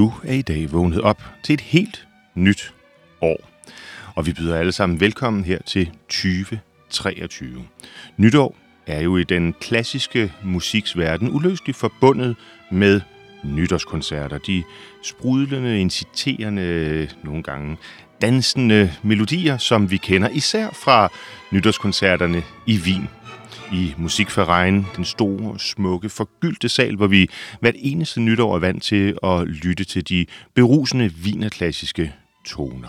Du er i dag vågnet op til et helt nyt år. Og vi byder alle sammen velkommen her til 2023. Nytår er jo i den klassiske musiks verden uløseligt forbundet med nytårskoncerter. De sprudlende, inciterende, nogle gange dansende melodier, som vi kender især fra nytårskoncerterne i Wien i Musikverein, den store, smukke, forgyldte sal, hvor vi hvert eneste nytår er vant til at lytte til de berusende vinerklassiske toner.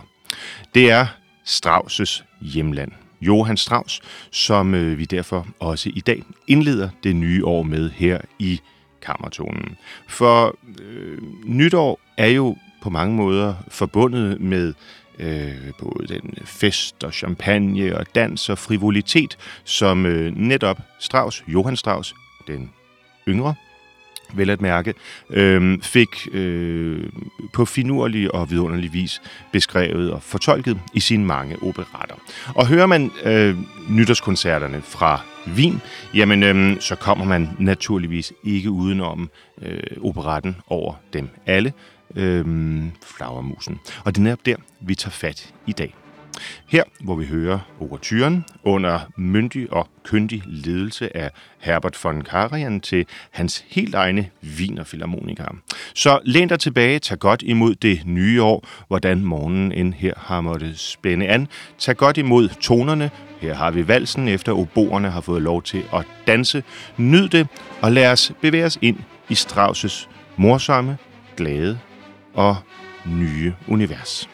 Det er Strauss' hjemland. Johann Strauss, som øh, vi derfor også i dag indleder det nye år med her i Kammertonen. For øh, nytår er jo på mange måder forbundet med øh, både den fest og champagne og dans og frivolitet, som øh, netop Strauss, Johann Strauss, den yngre, vel at mærke, øh, fik øh, på finurlig og vidunderlig vis beskrevet og fortolket i sine mange operater. Og hører man øh, nytårskoncerterne fra Wien, jamen øh, så kommer man naturligvis ikke udenom øh, operetten over dem alle, øhm, Flagermusen. Og det er netop der, vi tager fat i dag. Her, hvor vi hører overturen under myndig og kyndig ledelse af Herbert von Karajan til hans helt egne Wiener Så læn dig tilbage, tag godt imod det nye år, hvordan morgenen end her har måttet spænde an. Tag godt imod tonerne. Her har vi valsen, efter oboerne har fået lov til at danse. Nyd det, og lad os bevæge os ind i Strauss' morsomme, glade og nye univers.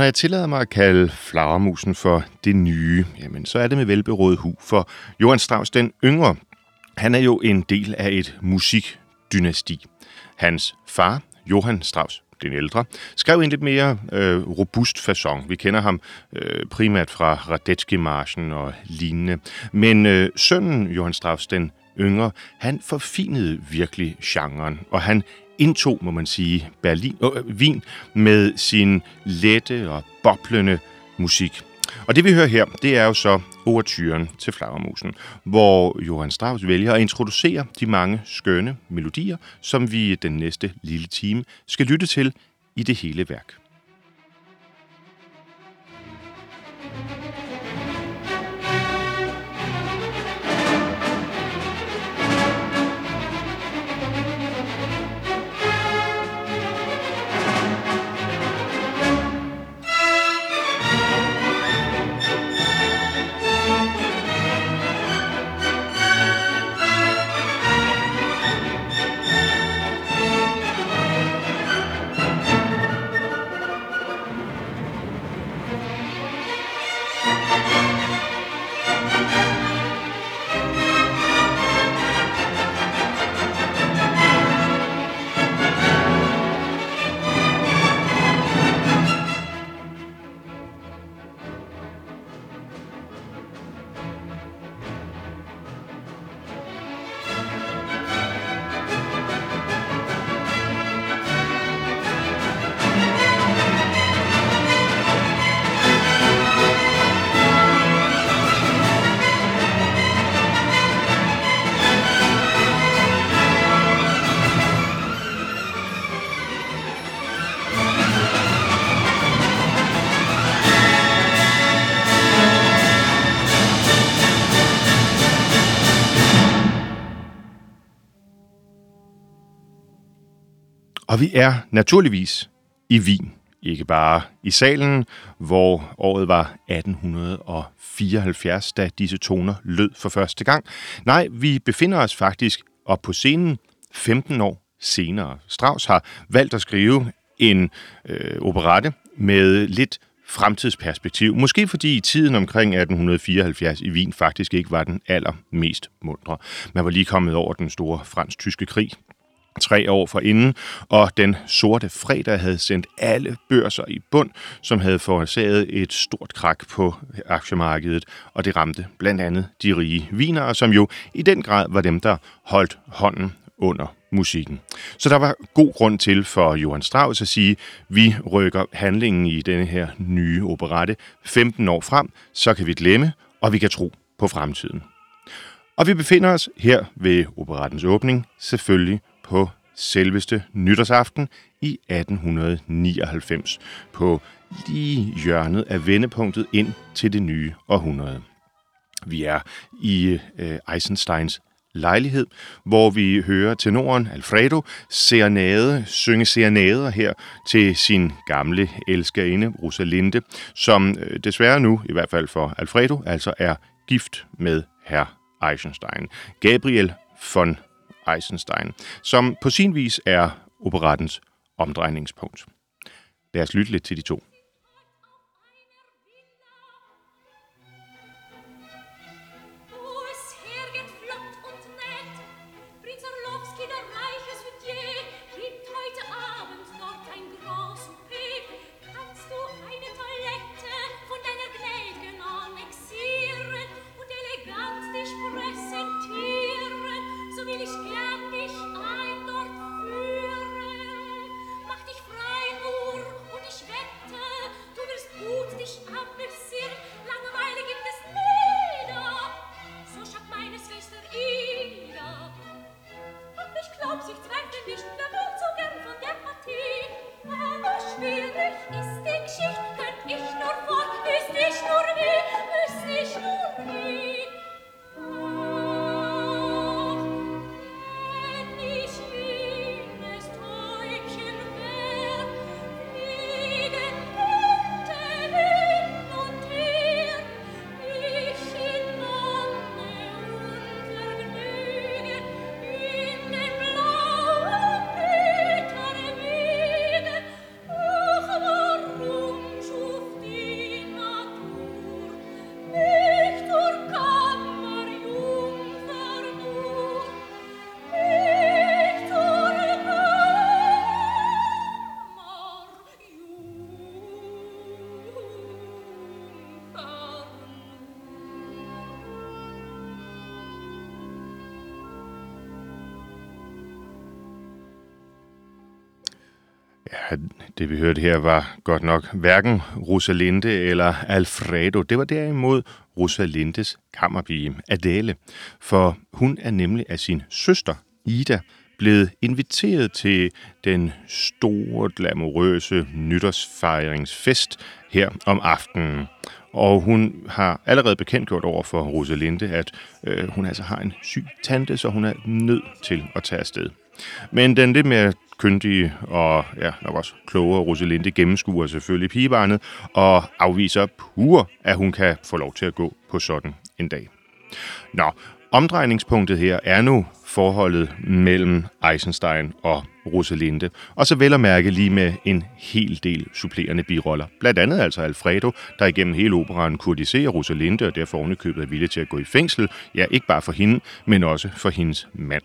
Når jeg tillader mig at kalde flagermusen for det nye, jamen så er det med velberådet hu, for Johan Strauss den yngre, han er jo en del af et musikdynasti. Hans far, Johan Strauss den ældre, skrev en lidt mere øh, robust façon. Vi kender ham øh, primært fra Radetzky-marschen og lignende. Men øh, sønnen Johan Strauss, den yngre, han forfinede virkelig genren, og han indtog, må man sige, Berlin, øh, Wien med sin lette og boblende musik. Og det vi hører her, det er jo så overturen til Flagermusen, hvor Johann Strauss vælger at introducere de mange skønne melodier, som vi den næste lille time skal lytte til i det hele værk. Og vi er naturligvis i Wien. Ikke bare i salen, hvor året var 1874, da disse toner lød for første gang. Nej, vi befinder os faktisk op på scenen 15 år senere. Strauss har valgt at skrive en øh, operette med lidt fremtidsperspektiv. Måske fordi tiden omkring 1874 i Wien faktisk ikke var den allermest mundre. Man var lige kommet over den store fransk-tyske krig, tre år for inden, og den sorte fredag havde sendt alle børser i bund, som havde forårsaget et stort krak på aktiemarkedet, og det ramte blandt andet de rige vinere, som jo i den grad var dem, der holdt hånden under musikken. Så der var god grund til for Johan Strauss at sige, vi rykker handlingen i denne her nye operette 15 år frem, så kan vi glemme, og vi kan tro på fremtiden. Og vi befinder os her ved operettens åbning, selvfølgelig på selveste nytårsaften i 1899, på lige hjørnet af vendepunktet ind til det nye århundrede. Vi er i øh, Eisensteins lejlighed, hvor vi hører tenoren Alfredo serenade, synge serenader her til sin gamle elskerinde Rosalinde, som øh, desværre nu, i hvert fald for Alfredo, altså er gift med herr Eisenstein. Gabriel von Eisenstein, som på sin vis er operettens omdrejningspunkt. Lad os lytte lidt til de to. Ja, det vi hørte her var godt nok hverken Rosalinde eller Alfredo. Det var derimod Rosalindes kammerpige, Adele. For hun er nemlig af sin søster, Ida, blevet inviteret til den store, glamourøse nytårsfejringsfest her om aftenen. Og hun har allerede bekendtgjort over for Rosalinde, at øh, hun altså har en syg tante, så hun er nødt til at tage afsted. Men den lidt mere kyndige og ja, nok også klogere Rosalinde gennemskuer selvfølgelig pigebarnet og afviser pur, at hun kan få lov til at gå på sådan en dag. Nå, omdrejningspunktet her er nu forholdet mellem Eisenstein og Rosalinde, og så vel at mærke lige med en hel del supplerende biroller. Blandt andet altså Alfredo, der igennem hele operaen kurdiserer Rosalinde, og derfor ovenikøbet er villig til at gå i fængsel, ja, ikke bare for hende, men også for hendes mand.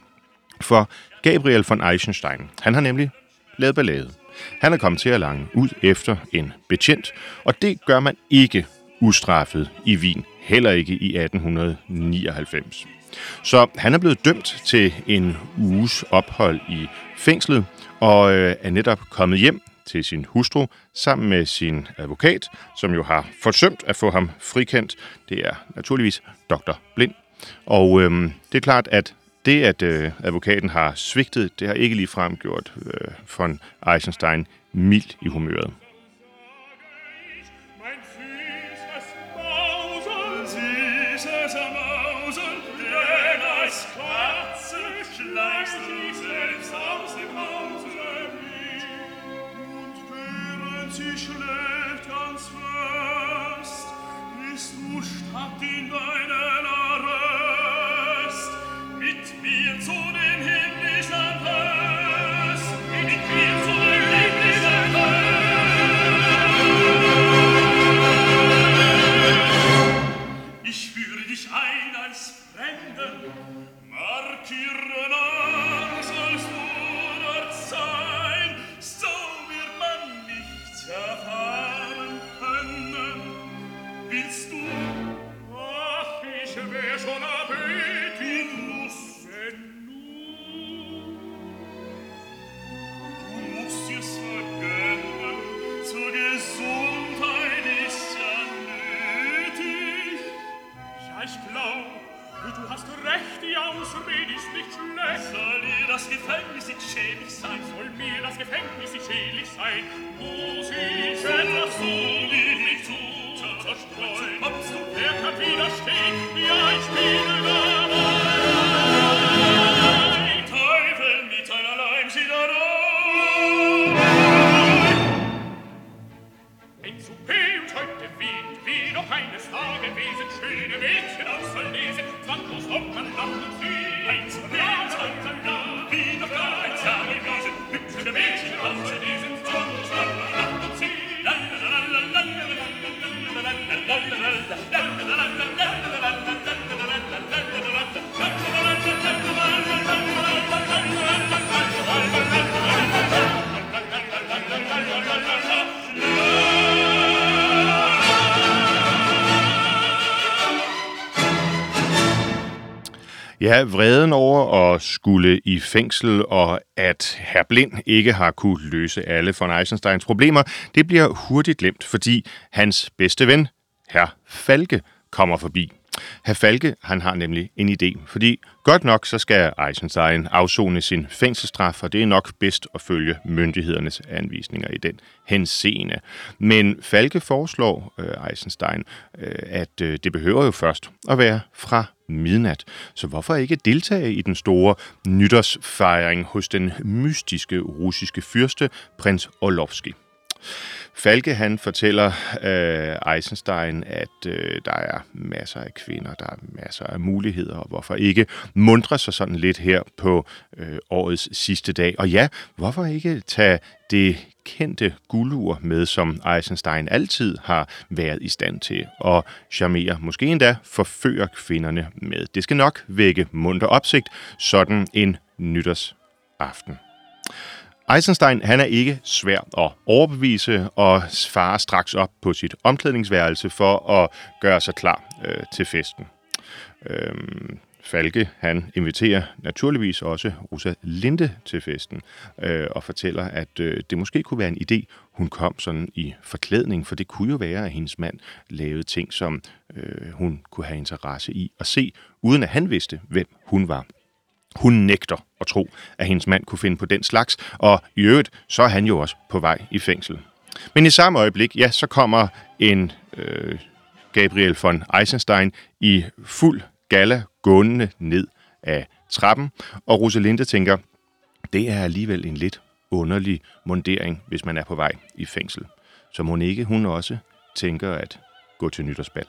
For Gabriel von Eisenstein, han har nemlig lavet ballade. Han er kommet til at lange ud efter en betjent, og det gør man ikke ustraffet i Wien, heller ikke i 1899. Så han er blevet dømt til en uges ophold i fængslet, og øh, er netop kommet hjem til sin hustru sammen med sin advokat, som jo har forsømt at få ham frikendt. Det er naturligvis Dr. Blind. Og øhm, det er klart, at det, at øh, advokaten har svigtet, det har ikke ligefrem gjort øh, von Eisenstein mild i humøret. Ja, vreden over at skulle i fængsel, og at herr Blind ikke har kunne løse alle von Eisensteins problemer, det bliver hurtigt glemt, fordi hans bedste ven, herr Falke, kommer forbi. Herr Falke, han har nemlig en idé, fordi godt nok så skal Eisenstein afzone sin fængselsstraf, og det er nok bedst at følge myndighedernes anvisninger i den henseende. Men Falke foreslår øh, Eisenstein, øh, at øh, det behøver jo først at være fra midnat. Så hvorfor ikke deltage i den store nytårsfejring hos den mystiske russiske fyrste, prins Orlovski? Falke han fortæller øh, Eisenstein, at øh, der er masser af kvinder, der er masser af muligheder, og hvorfor ikke mundre sig sådan lidt her på øh, årets sidste dag. Og ja, hvorfor ikke tage det kendte guldur med, som Eisenstein altid har været i stand til at charmere, måske endda forføre kvinderne med. Det skal nok vække munter opsigt, sådan en nytårsaften. Eisenstein han er ikke svær at overbevise og farer straks op på sit omklædningsværelse for at gøre sig klar øh, til festen. Øhm, Falke, han inviterer naturligvis også Rosa Linde til festen, øh, og fortæller, at øh, det måske kunne være en idé, hun kom sådan i forklædning, for det kunne jo være, at hendes mand lavede ting, som øh, hun kunne have interesse i at se, uden at han vidste, hvem hun var. Hun nægter at tro, at hendes mand kunne finde på den slags, og i øvrigt, så er han jo også på vej i fængsel. Men i samme øjeblik, ja, så kommer en øh, Gabriel von Eisenstein i fuld gala gående ned af trappen, og Rosalinde tænker, det er alligevel en lidt underlig mundering, hvis man er på vej i fængsel. Så må ikke hun også tænker at gå til nytårsbal.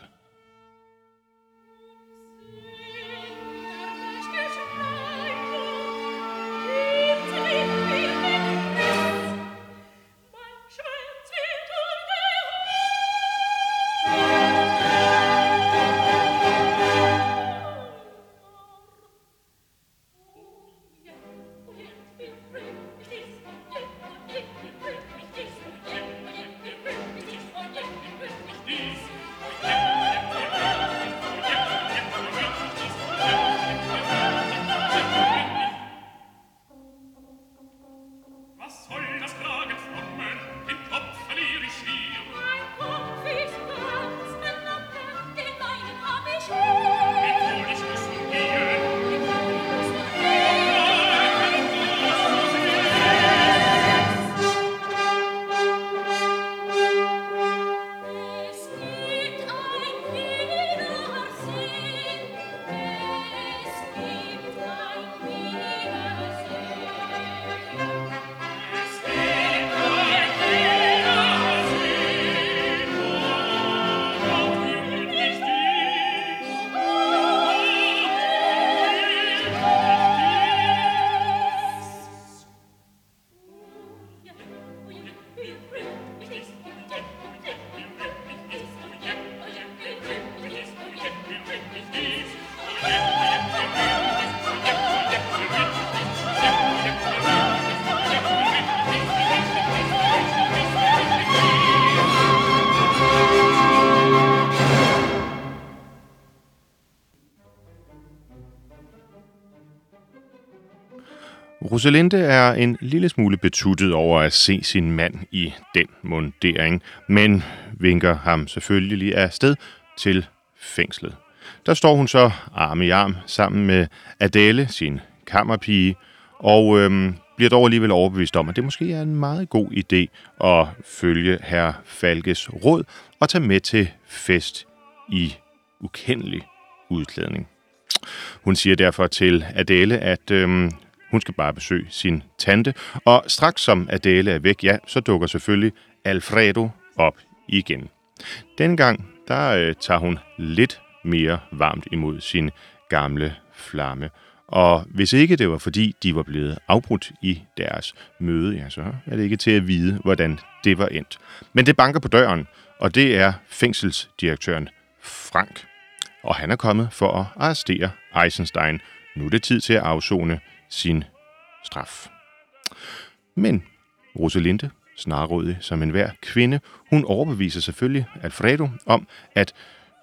Rosalinde er en lille smule betuttet over at se sin mand i den mundering, men vinker ham selvfølgelig afsted til fængslet. Der står hun så arm i arm sammen med Adele, sin kammerpige, og øhm, bliver dog alligevel overbevist om, at det måske er en meget god idé at følge herr Falkes råd og tage med til fest i ukendelig udklædning. Hun siger derfor til Adele, at øhm, hun skal bare besøge sin tante. Og straks som Adele er væk, ja, så dukker selvfølgelig Alfredo op igen. Dengang, der øh, tager hun lidt mere varmt imod sin gamle flamme. Og hvis ikke det var fordi, de var blevet afbrudt i deres møde, ja, så er det ikke til at vide, hvordan det var endt. Men det banker på døren, og det er fængselsdirektøren Frank. Og han er kommet for at arrestere Eisenstein. Nu er det tid til at afzone sin straf. Men Rosalinde, snarrådig som enhver kvinde, hun overbeviser selvfølgelig Alfredo om, at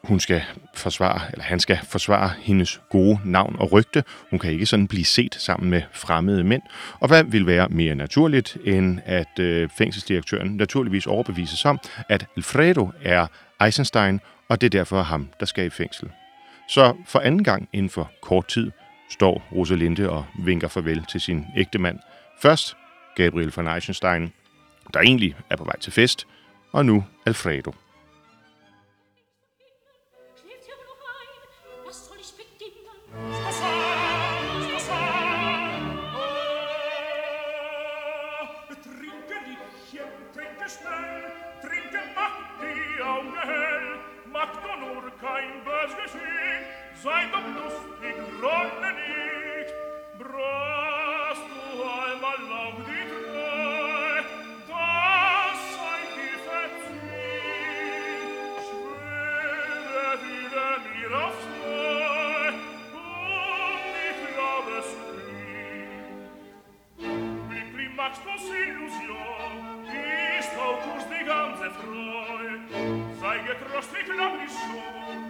hun skal forsvare, eller han skal forsvare hendes gode navn og rygte. Hun kan ikke sådan blive set sammen med fremmede mænd. Og hvad vil være mere naturligt, end at øh, fængselsdirektøren naturligvis overbevises om, at Alfredo er Eisenstein, og det er derfor ham, der skal i fængsel. Så for anden gang inden for kort tid, står Rosalinde og vinker farvel til sin ægte mand. Først Gabriel von Eisenstein, der egentlig er på vej til fest, og nu Alfredo. ветров стеклянный шум,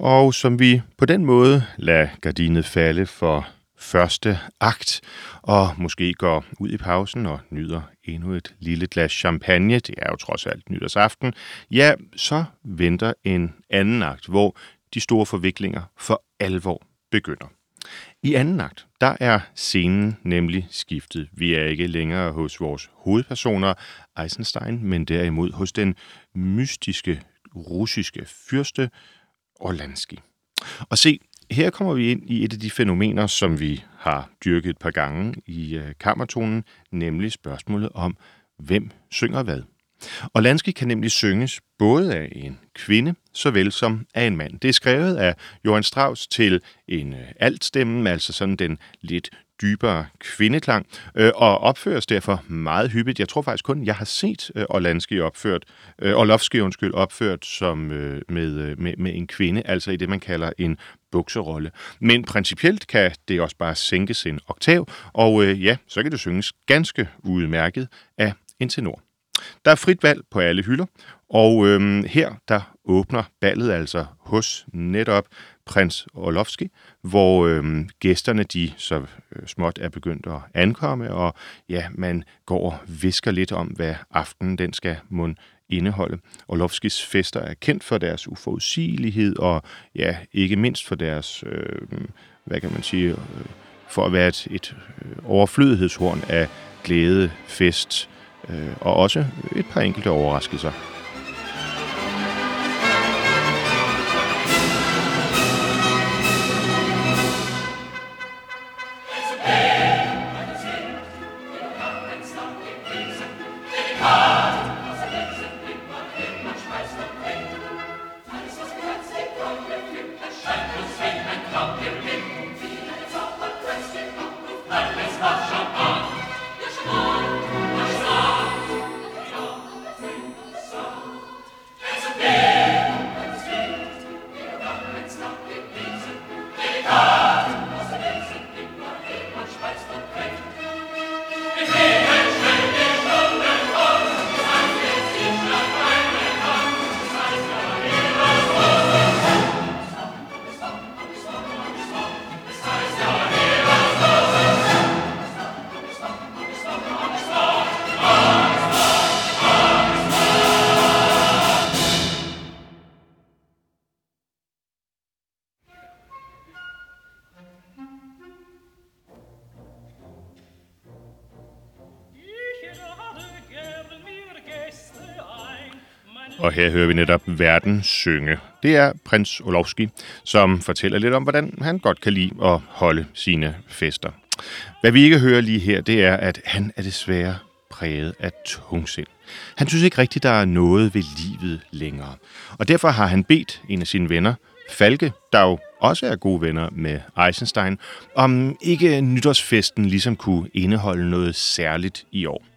og som vi på den måde lader gardinet falde for første akt, og måske går ud i pausen og nyder endnu et lille glas champagne, det er jo trods alt nytårsaften, ja, så venter en anden akt, hvor de store forviklinger for alvor begynder. I anden akt, der er scenen nemlig skiftet. Vi er ikke længere hos vores hovedpersoner, Eisenstein, men derimod hos den mystiske russiske fyrste Orlanski. Og se, her kommer vi ind i et af de fænomener, som vi har dyrket et par gange i øh, kammertonen, nemlig spørgsmålet om, hvem synger hvad. Og kan nemlig synges både af en kvinde, såvel som af en mand. Det er skrevet af Johann Strauss til en øh, altstemme, altså sådan den lidt dybere kvindeklang, øh, og opføres derfor meget hyppigt. Jeg tror faktisk kun, jeg har set øh, Orlanski opført, øh, Orlovski undskyld, opført som øh, med, øh, med, med en kvinde, altså i det, man kalder en bukserolle. Men principielt kan det også bare sænkes en oktav, og øh, ja, så kan det synges ganske udmærket af en tenor. Der er frit valg på alle hylder, og øhm, her der åbner ballet altså hos netop prins Orlovski, hvor øh, gæsterne de så øh, småt er begyndt at ankomme, og ja, man går og visker lidt om, hvad aftenen den skal mund indeholde. Orlovskis fester er kendt for deres uforudsigelighed, og ja, ikke mindst for deres, øh, hvad kan man sige, øh, for at være et, et øh, overflødighedshorn af glæde, fest, øh, og også et par enkelte overraskelser. Og her hører vi netop verden synge. Det er prins Olovski, som fortæller lidt om, hvordan han godt kan lide at holde sine fester. Hvad vi ikke hører lige her, det er, at han er desværre præget af tungsind. Han synes ikke rigtigt, der er noget ved livet længere. Og derfor har han bedt en af sine venner, Falke, der jo også er gode venner med Eisenstein, om ikke nytårsfesten ligesom kunne indeholde noget særligt i år.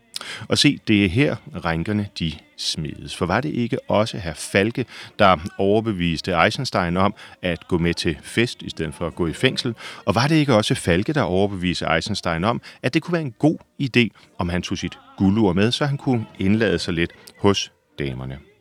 Og se, det er her rænkerne de smedes. For var det ikke også herr Falke, der overbeviste Eisenstein om at gå med til fest i stedet for at gå i fængsel? Og var det ikke også Falke, der overbeviste Eisenstein om, at det kunne være en god idé, om han tog sit guldur med, så han kunne indlade sig lidt hos damerne?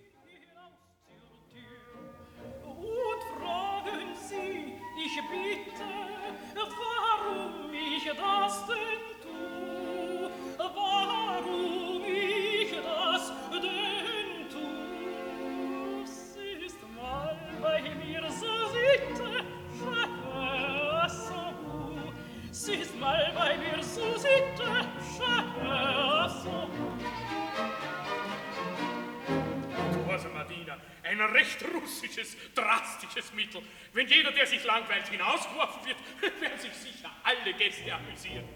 Russisches, drastisches Mittel. Wenn jeder, der sich langweilt, hinausgeworfen wird, werden sich sicher alle Gäste amüsieren.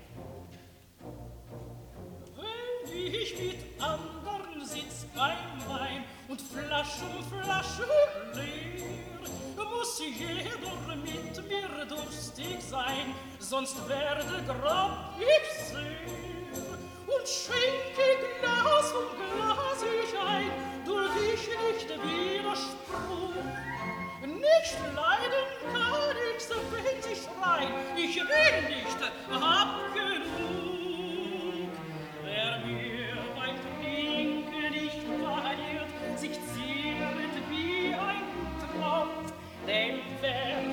Wenn ich mit anderen sitz beim Wein und Flasche um Flasche leer, muss jeder mit mir durstig sein, sonst werde grab ich sehr und schenke Glas um Glas ich ein, durch ich nicht widerspruch. Nicht leiden kann ich's, wenn sie schreien, ich will nicht, hab genug. Wer mir beim Trinken nicht feiert, sich zehret wie ein Tropf, der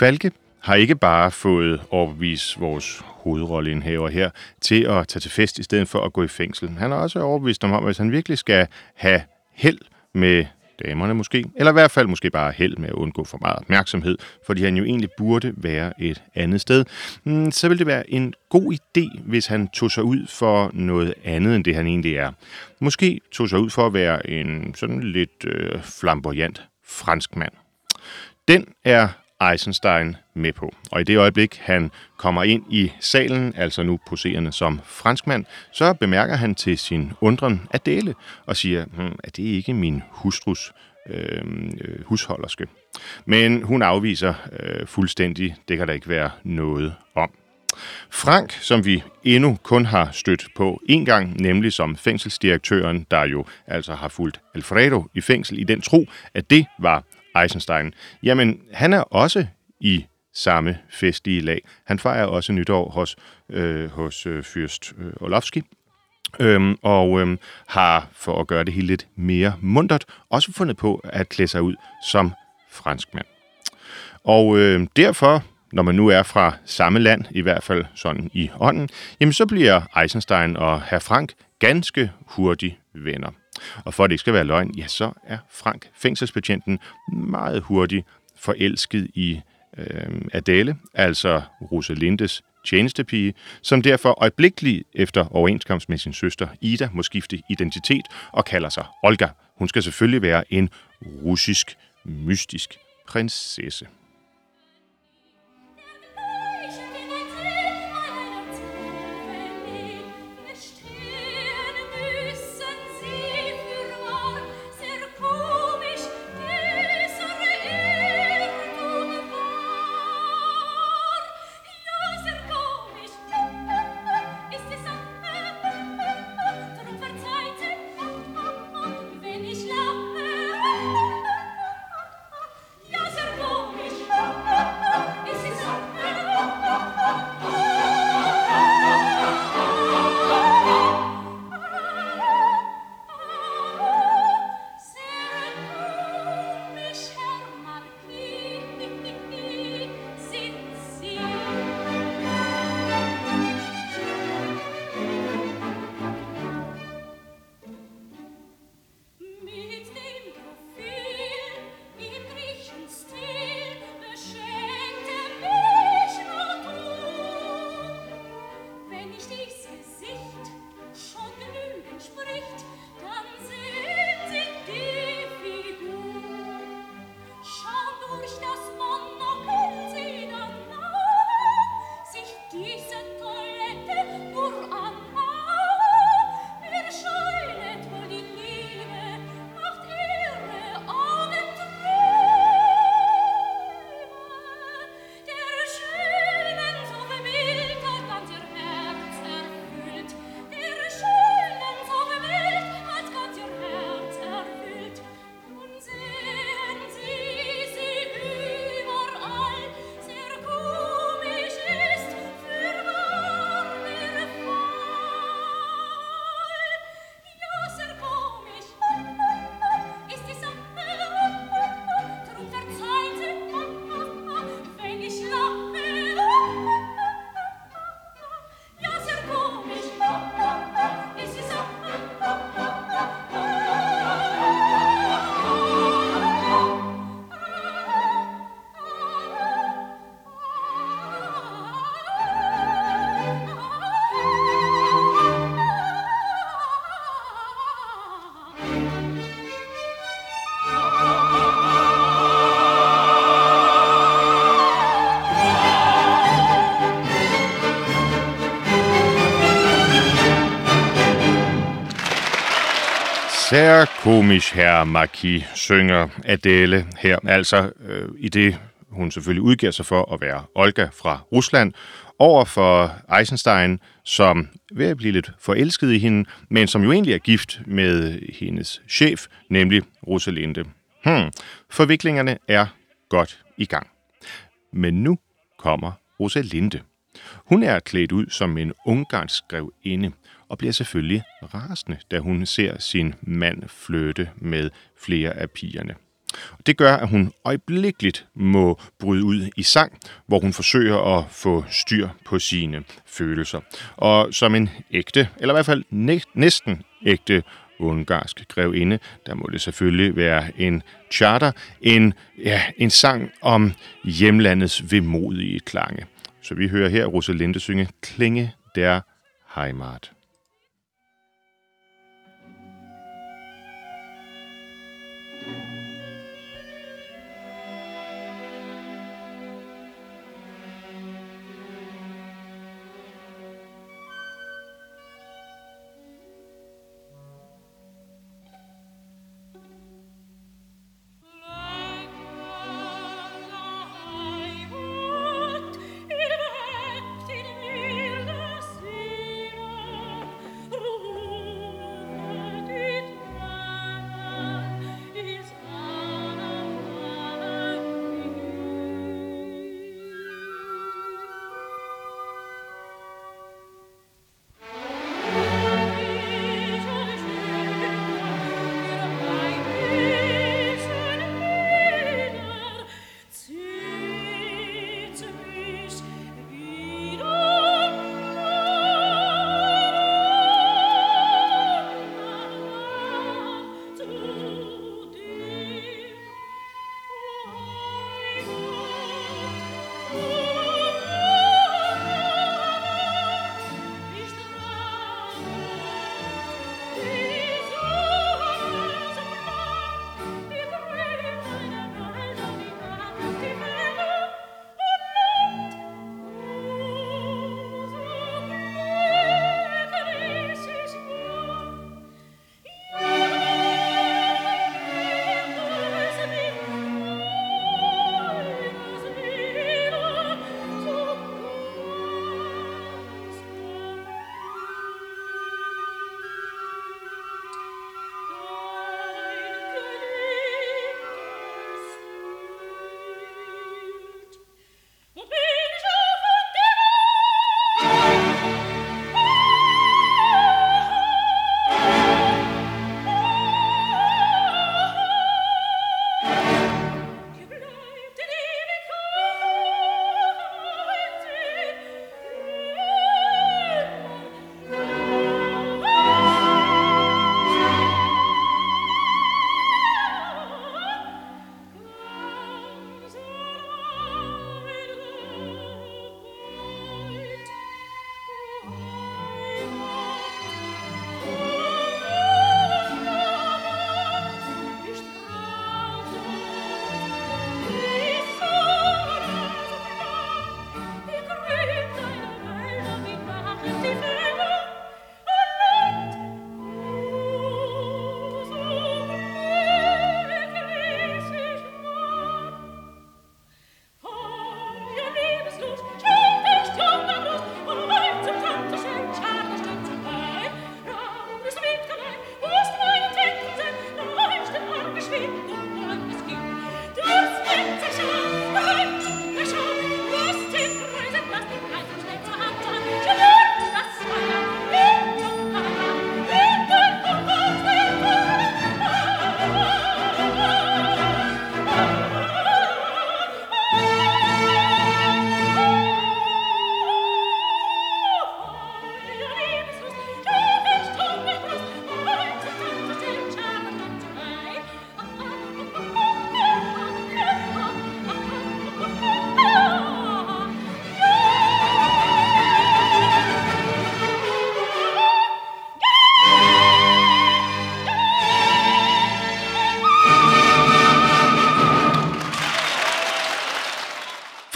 Falke har ikke bare fået overbevist vores hovedrolleindhaver her til at tage til fest i stedet for at gå i fængsel. Han har også overbevist om, at hvis han virkelig skal have held med damerne måske, eller i hvert fald måske bare held med at undgå for meget opmærksomhed, fordi han jo egentlig burde være et andet sted, mm, så ville det være en god idé, hvis han tog sig ud for noget andet end det, han egentlig er. Måske tog sig ud for at være en sådan lidt øh, flamboyant fransk mand. Den er Eisenstein med på. Og i det øjeblik, han kommer ind i salen, altså nu poserende som franskmand, så bemærker han til sin undren Adele og siger, hm, at det ikke min hustrus øhm, øh, husholderske. Men hun afviser øh, fuldstændig, det kan der ikke være noget om. Frank, som vi endnu kun har stødt på en gang, nemlig som fængselsdirektøren, der jo altså har fulgt Alfredo i fængsel i den tro, at det var Eisenstein, jamen han er også i samme festlige lag. Han fejrer også nytår hos, øh, hos øh, fyrst øh, Olofsky, øhm, og øhm, har, for at gøre det hele lidt mere mundtet, også fundet på at klæde sig ud som franskmand. Og øh, derfor, når man nu er fra samme land, i hvert fald sådan i ånden, jamen så bliver Eisenstein og herr Frank ganske hurtigt venner. Og for at det ikke skal være løgn, ja, så er Frank, fængselsbetjenten, meget hurtigt forelsket i øh, Adele, altså Rosalindes tjenestepige, som derfor øjeblikkeligt efter overenskomst med sin søster Ida må skifte identitet og kalder sig Olga. Hun skal selvfølgelig være en russisk, mystisk prinsesse. nicht dies Gesicht schon genügend spricht, dann seh Sehr komisk herre Marquis, synger Adele her. Altså øh, i det, hun selvfølgelig udgiver sig for at være Olga fra Rusland, over for Eisenstein, som ved at blive lidt forelsket i hende, men som jo egentlig er gift med hendes chef, nemlig Rosalinde. Hmm, forviklingerne er godt i gang. Men nu kommer Rosalinde. Hun er klædt ud som en ungarsk grevinde, og bliver selvfølgelig rasende, da hun ser sin mand flytte med flere af pigerne. Det gør, at hun øjeblikkeligt må bryde ud i sang, hvor hun forsøger at få styr på sine følelser. Og som en ægte, eller i hvert fald næsten ægte ungarsk grevinde, der må det selvfølgelig være en charter, en, ja, en sang om hjemlandets vemodige klange. Så vi hører her Rosalinde synge Klinge der Heimat.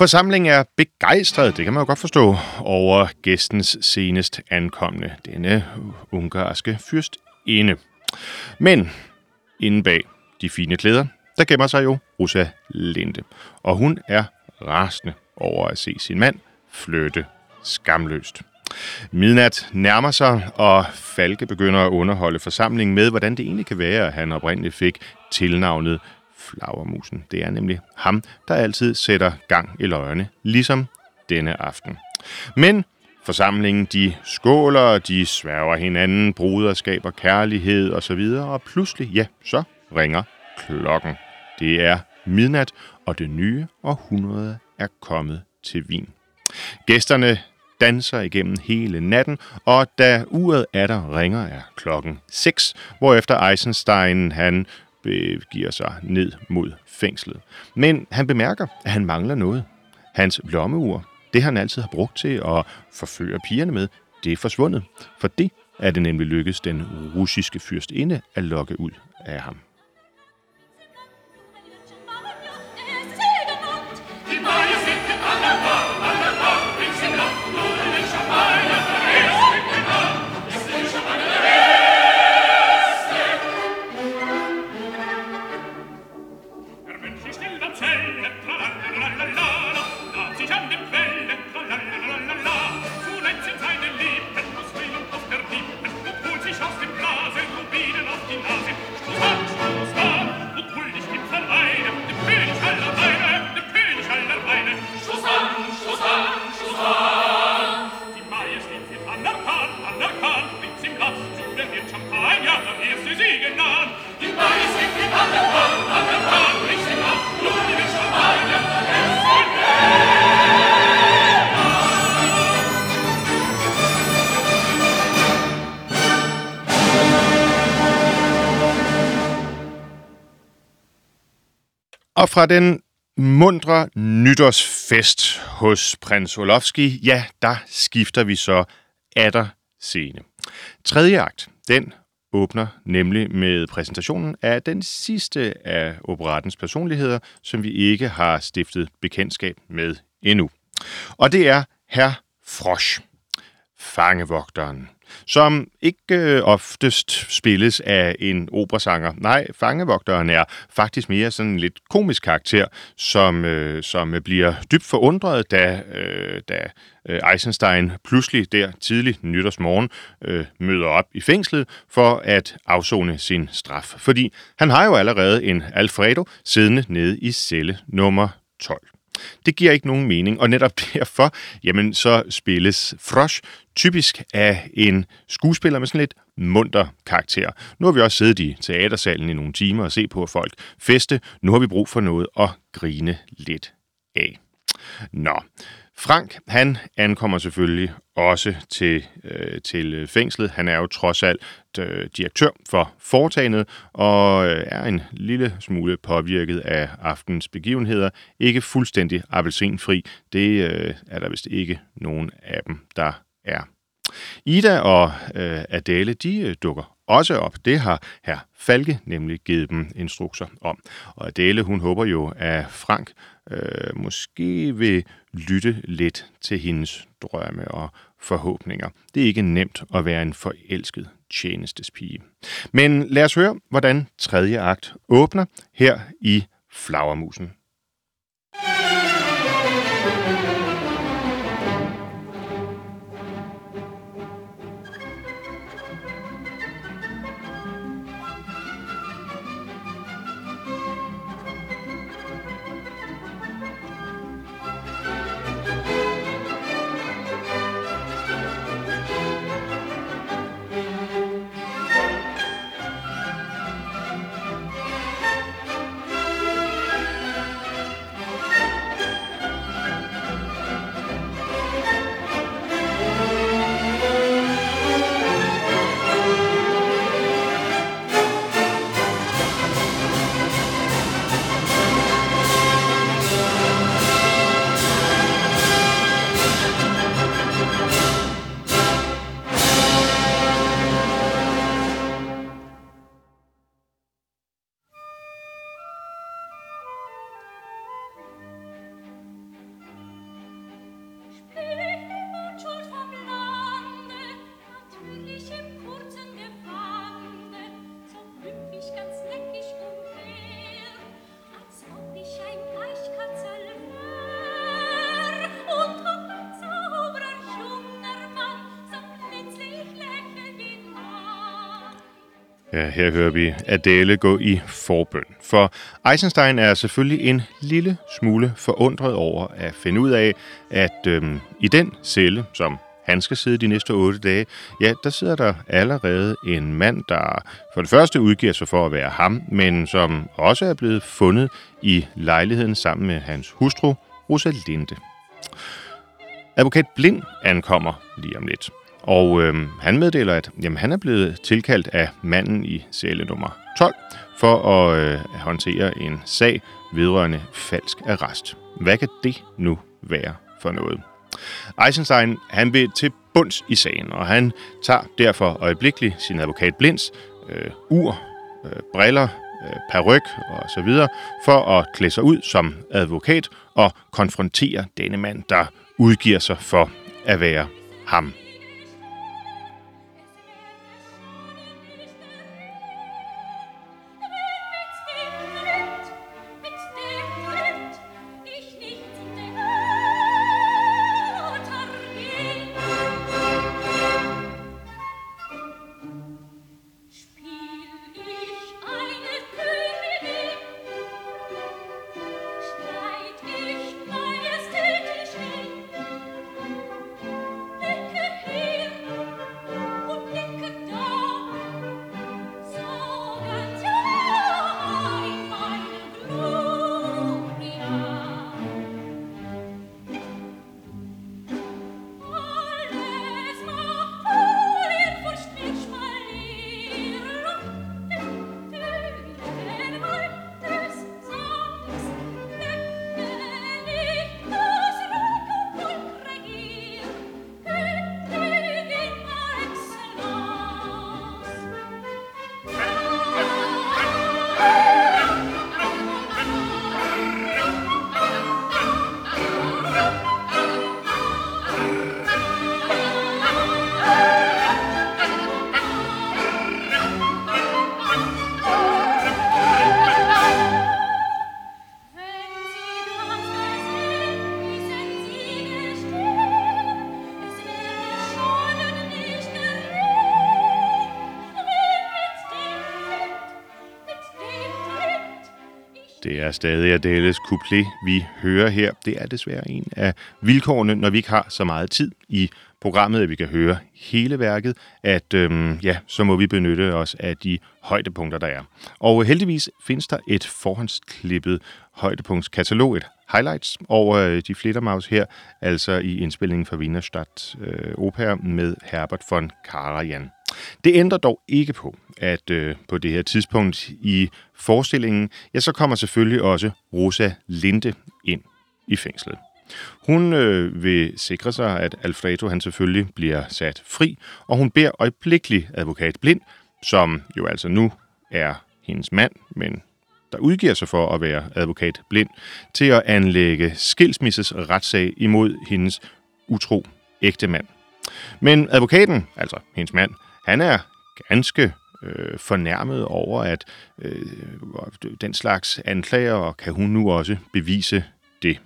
Forsamlingen er begejstret, det kan man jo godt forstå, over gæstens senest ankomne, denne ungarske fyrstinde. Men inde bag de fine klæder, der gemmer sig jo Rosa Linde. Og hun er rasende over at se sin mand flytte skamløst. Midnat nærmer sig, og Falke begynder at underholde forsamlingen med, hvordan det egentlig kan være, at han oprindeligt fik tilnavnet Flagermusen. Det er nemlig ham, der altid sætter gang i løgene, ligesom denne aften. Men forsamlingen, de skåler, de sværger hinanden, bruderskab og kærlighed osv., og pludselig, ja, så ringer klokken. Det er midnat, og det nye århundrede er kommet til Wien. Gæsterne danser igennem hele natten, og da uret er der ringer er klokken 6, hvorefter Eisenstein han begiver sig ned mod fængslet. Men han bemærker, at han mangler noget. Hans lommeur, det han altid har brugt til at forføre pigerne med, det er forsvundet. For det er det nemlig lykkedes den russiske fyrstinde at lokke ud af ham. Og fra den mundre nytårsfest hos prins Olofski, ja, der skifter vi så atter scene. Tredje akt, den åbner nemlig med præsentationen af den sidste af operettens personligheder, som vi ikke har stiftet bekendtskab med endnu. Og det er herr Frosch, fangevogteren, som ikke øh, oftest spilles af en operasanger. Nej, fangevogteren er faktisk mere sådan en lidt komisk karakter, som, øh, som bliver dybt forundret, da, øh, da øh, Eisenstein pludselig der tidlig nytårsmorgen øh, møder op i fængslet for at afzone sin straf. Fordi han har jo allerede en Alfredo siddende nede i celle nummer 12. Det giver ikke nogen mening, og netop derfor, jamen, så spilles Frosch typisk af en skuespiller med sådan lidt munter karakter. Nu har vi også siddet i teatersalen i nogle timer og set på folk feste. Nu har vi brug for noget at grine lidt af. Nå, Frank, han ankommer selvfølgelig også til, øh, til øh, fængslet. Han er jo trods alt øh, direktør for foretagendet og øh, er en lille smule påvirket af aftens begivenheder. Ikke fuldstændig appelsinfri. Det øh, er der vist ikke nogen af dem, der er. Ida og øh, Adele, de øh, dukker også op. Det har herr Falke nemlig givet dem instrukser om. Og Adele, hun håber jo, at Frank øh, måske vil lytte lidt til hendes drømme og forhåbninger. Det er ikke nemt at være en forelsket tjenestespige. Men lad os høre, hvordan tredje akt åbner her i Flagermusen. Her hører vi Adele gå i forbøn. For Eisenstein er selvfølgelig en lille smule forundret over at finde ud af, at øhm, i den celle, som han skal sidde de næste otte dage, ja, der sidder der allerede en mand, der for det første udgiver sig for at være ham, men som også er blevet fundet i lejligheden sammen med hans hustru, Rosalinde. Advokat Blind ankommer lige om lidt. Og øh, han meddeler, at jamen, han er blevet tilkaldt af manden i celle nummer 12 for at øh, håndtere en sag vedrørende falsk arrest. Hvad kan det nu være for noget? Eisenstein han vil til bunds i sagen, og han tager derfor øjeblikkeligt sin advokat Blinds øh, ur, øh, briller, øh, peruk og så videre, for at klæde sig ud som advokat og konfrontere denne mand, der udgiver sig for at være ham. Stadig Adèles couplet, vi hører her. Det er desværre en af vilkårene, når vi ikke har så meget tid i programmet, at vi kan høre hele værket, at øhm, ja, så må vi benytte os af de højdepunkter, der er. Og heldigvis findes der et forhåndsklippet højdepunktskatalog, et highlights over øh, de flittermaus her, altså i indspillingen fra Wienerstadt øh, Opera med Herbert von Karajan. Det ændrer dog ikke på, at øh, på det her tidspunkt i forestillingen, ja, så kommer selvfølgelig også Rosa Linde ind i fængslet. Hun øh, vil sikre sig, at Alfredo han selvfølgelig bliver sat fri, og hun beder øjeblikkeligt advokat Blind, som jo altså nu er hendes mand, men der udgiver sig for at være advokat Blind, til at anlægge skilsmisses retssag imod hendes utro ægte mand. Men advokaten, altså hendes mand, han er ganske øh, fornærmet over, at øh, den slags anklager, og kan hun nu også bevise det.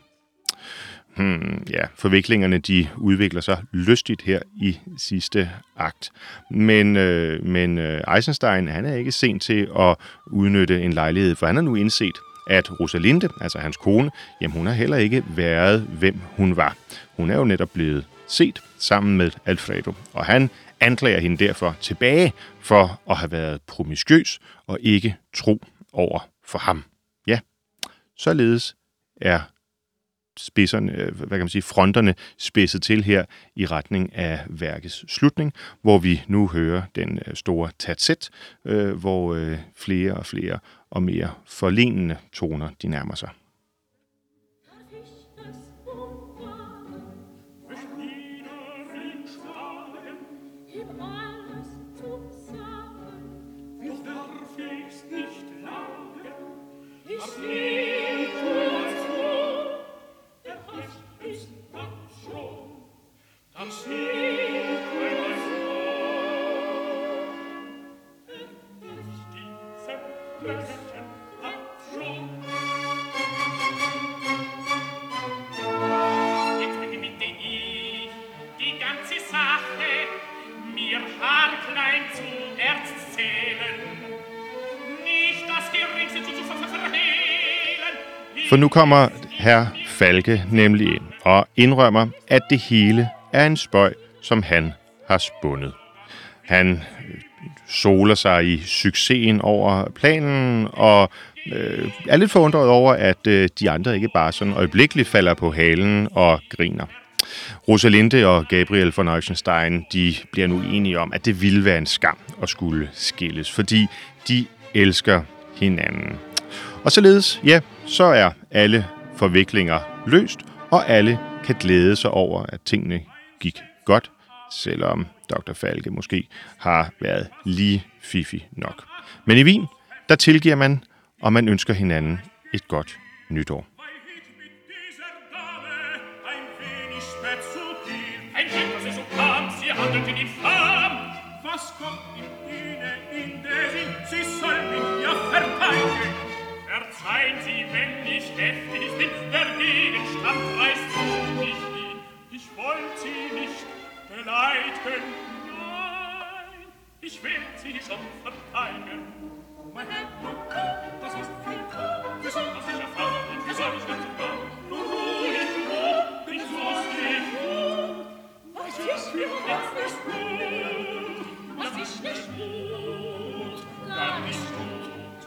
Hmm, ja, forviklingerne de udvikler sig lystigt her i sidste akt. Men, øh, men øh, Eisenstein han er ikke sent til at udnytte en lejlighed, for han har nu indset, at Rosalinde, altså hans kone, jamen hun har heller ikke været, hvem hun var. Hun er jo netop blevet set sammen med Alfredo, og han anklager hende derfor tilbage for at have været promiskøs og ikke tro over for ham. Ja, således er spidserne, øh, hvad kan man sige, fronterne spidset til her i retning af værkets slutning, hvor vi nu hører den øh, store tatset, øh, hvor flere og flere og mere forlenende toner de nærmer sig. Ich For nu kommer herr Falke nemlig ind og indrømmer, at det hele er en spøj, som han har spundet. Han øh, soler sig i succesen over planen og øh, er lidt forundret over, at øh, de andre ikke bare sådan øjeblikkeligt falder på halen og griner. Rosalinde og Gabriel von Euchenstein, de bliver nu enige om, at det ville være en skam at skulle skilles, fordi de elsker hinanden. Og således, ja, så er alle forviklinger løst, og alle kan glæde sig over, at tingene gik godt, selvom Dr. Falke måske har været lige fifi nok. Men i Wien, der tilgiver man, og man ønsker hinanden et godt nytår. Beleidigen, nein, ich will Sie schon verteidigen. Mein Herr, das ist viel Tod, wir sollen uns nicht erfahren, wir sollen nicht ganz erfahren. Ruhig, ruhig, ich muss nicht gut. Was ist mir jetzt nicht gut? Was ist nicht gut? Gar nicht gut.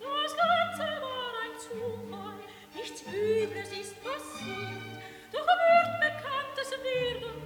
Das Ganze war ein Zufall, nichts Übles ist passiert. Doch wird bekannt es werden,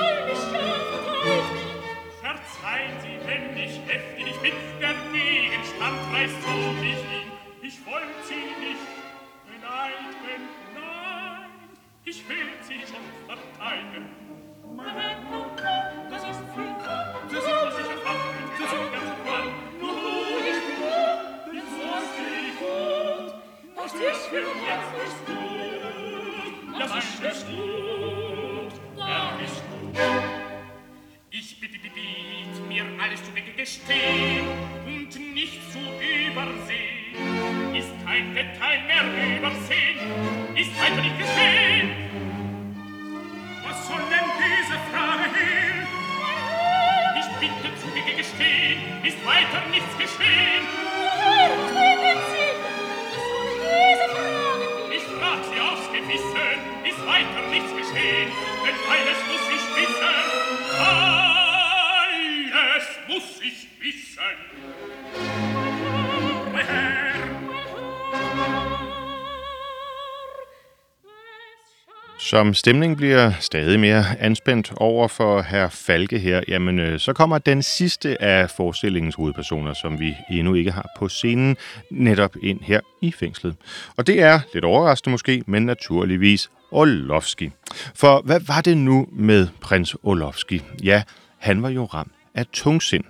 Som stemningen bliver stadig mere anspændt over for herr Falke her, jamen øh, så kommer den sidste af forestillingens hovedpersoner, som vi endnu ikke har på scenen, netop ind her i fængslet. Og det er, lidt overraskende måske, men naturligvis Olofsky. For hvad var det nu med prins Olofsky? Ja, han var jo ramt af tungsind.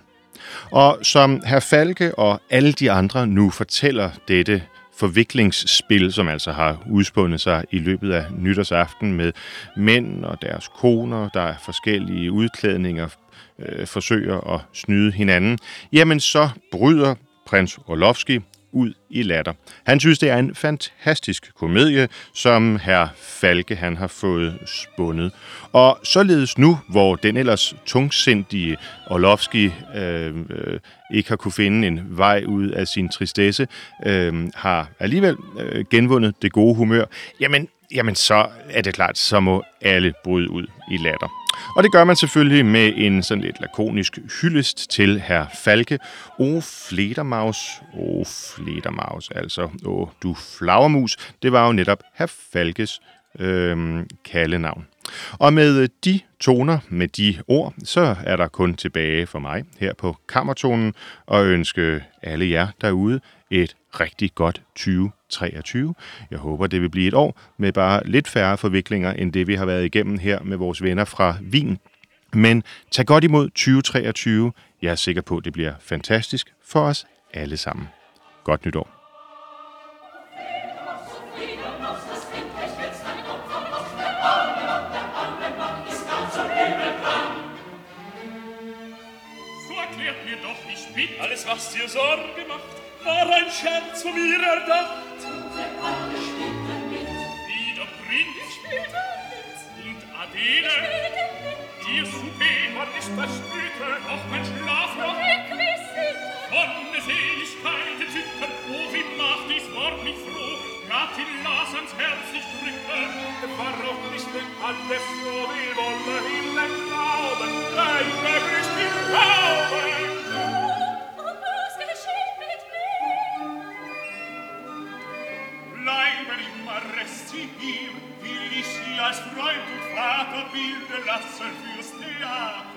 Og som herr Falke og alle de andre nu fortæller dette forviklingsspil, som altså har udspundet sig i løbet af nytårsaften med mænd og deres koner, der er forskellige udklædninger, øh, forsøger at snyde hinanden, jamen så bryder prins Orlovski ud i latter. Han synes, det er en fantastisk komedie, som herr Falke han har fået spundet. Og således nu, hvor den ellers tungsindige Orlovski øh, øh, ikke har kunne finde en vej ud af sin tristesse, øh, har alligevel øh, genvundet det gode humør, jamen, jamen så er det klart, så må alle bryde ud i latter. Og det gør man selvfølgelig med en sådan lidt lakonisk hyldest til herr Falke. O fledermaus, o fledermaus, altså o du flagermus, det var jo netop herr Falkes øh, kaldenavn. Og med de toner, med de ord, så er der kun tilbage for mig her på Kammertonen og ønske alle jer derude et rigtig godt 2023. Jeg håber, det vil blive et år med bare lidt færre forviklinger, end det vi har været igennem her med vores venner fra Wien. Men tag godt imod 2023. Jeg er sikker på, at det bliver fantastisk for os alle sammen. Godt nytår. Alles, was dir Sorge macht, war ein Scherz von mir erdacht. Und der Alte spielte mit. Wie der Prinz spielte mit. Und Adele spielte mit. Ihr Souper war nicht verspüte, auch mein Schlaf noch requisit. Von Seligkeit entzüttert, wo sie macht, dies Wort mich froh. Gab die Las ans Herz nicht drücke. Warum nicht denn alles so will, wolle den glauben, dein Gewicht im Raum. das Freund und Vaterbilde lassen fürs Theater.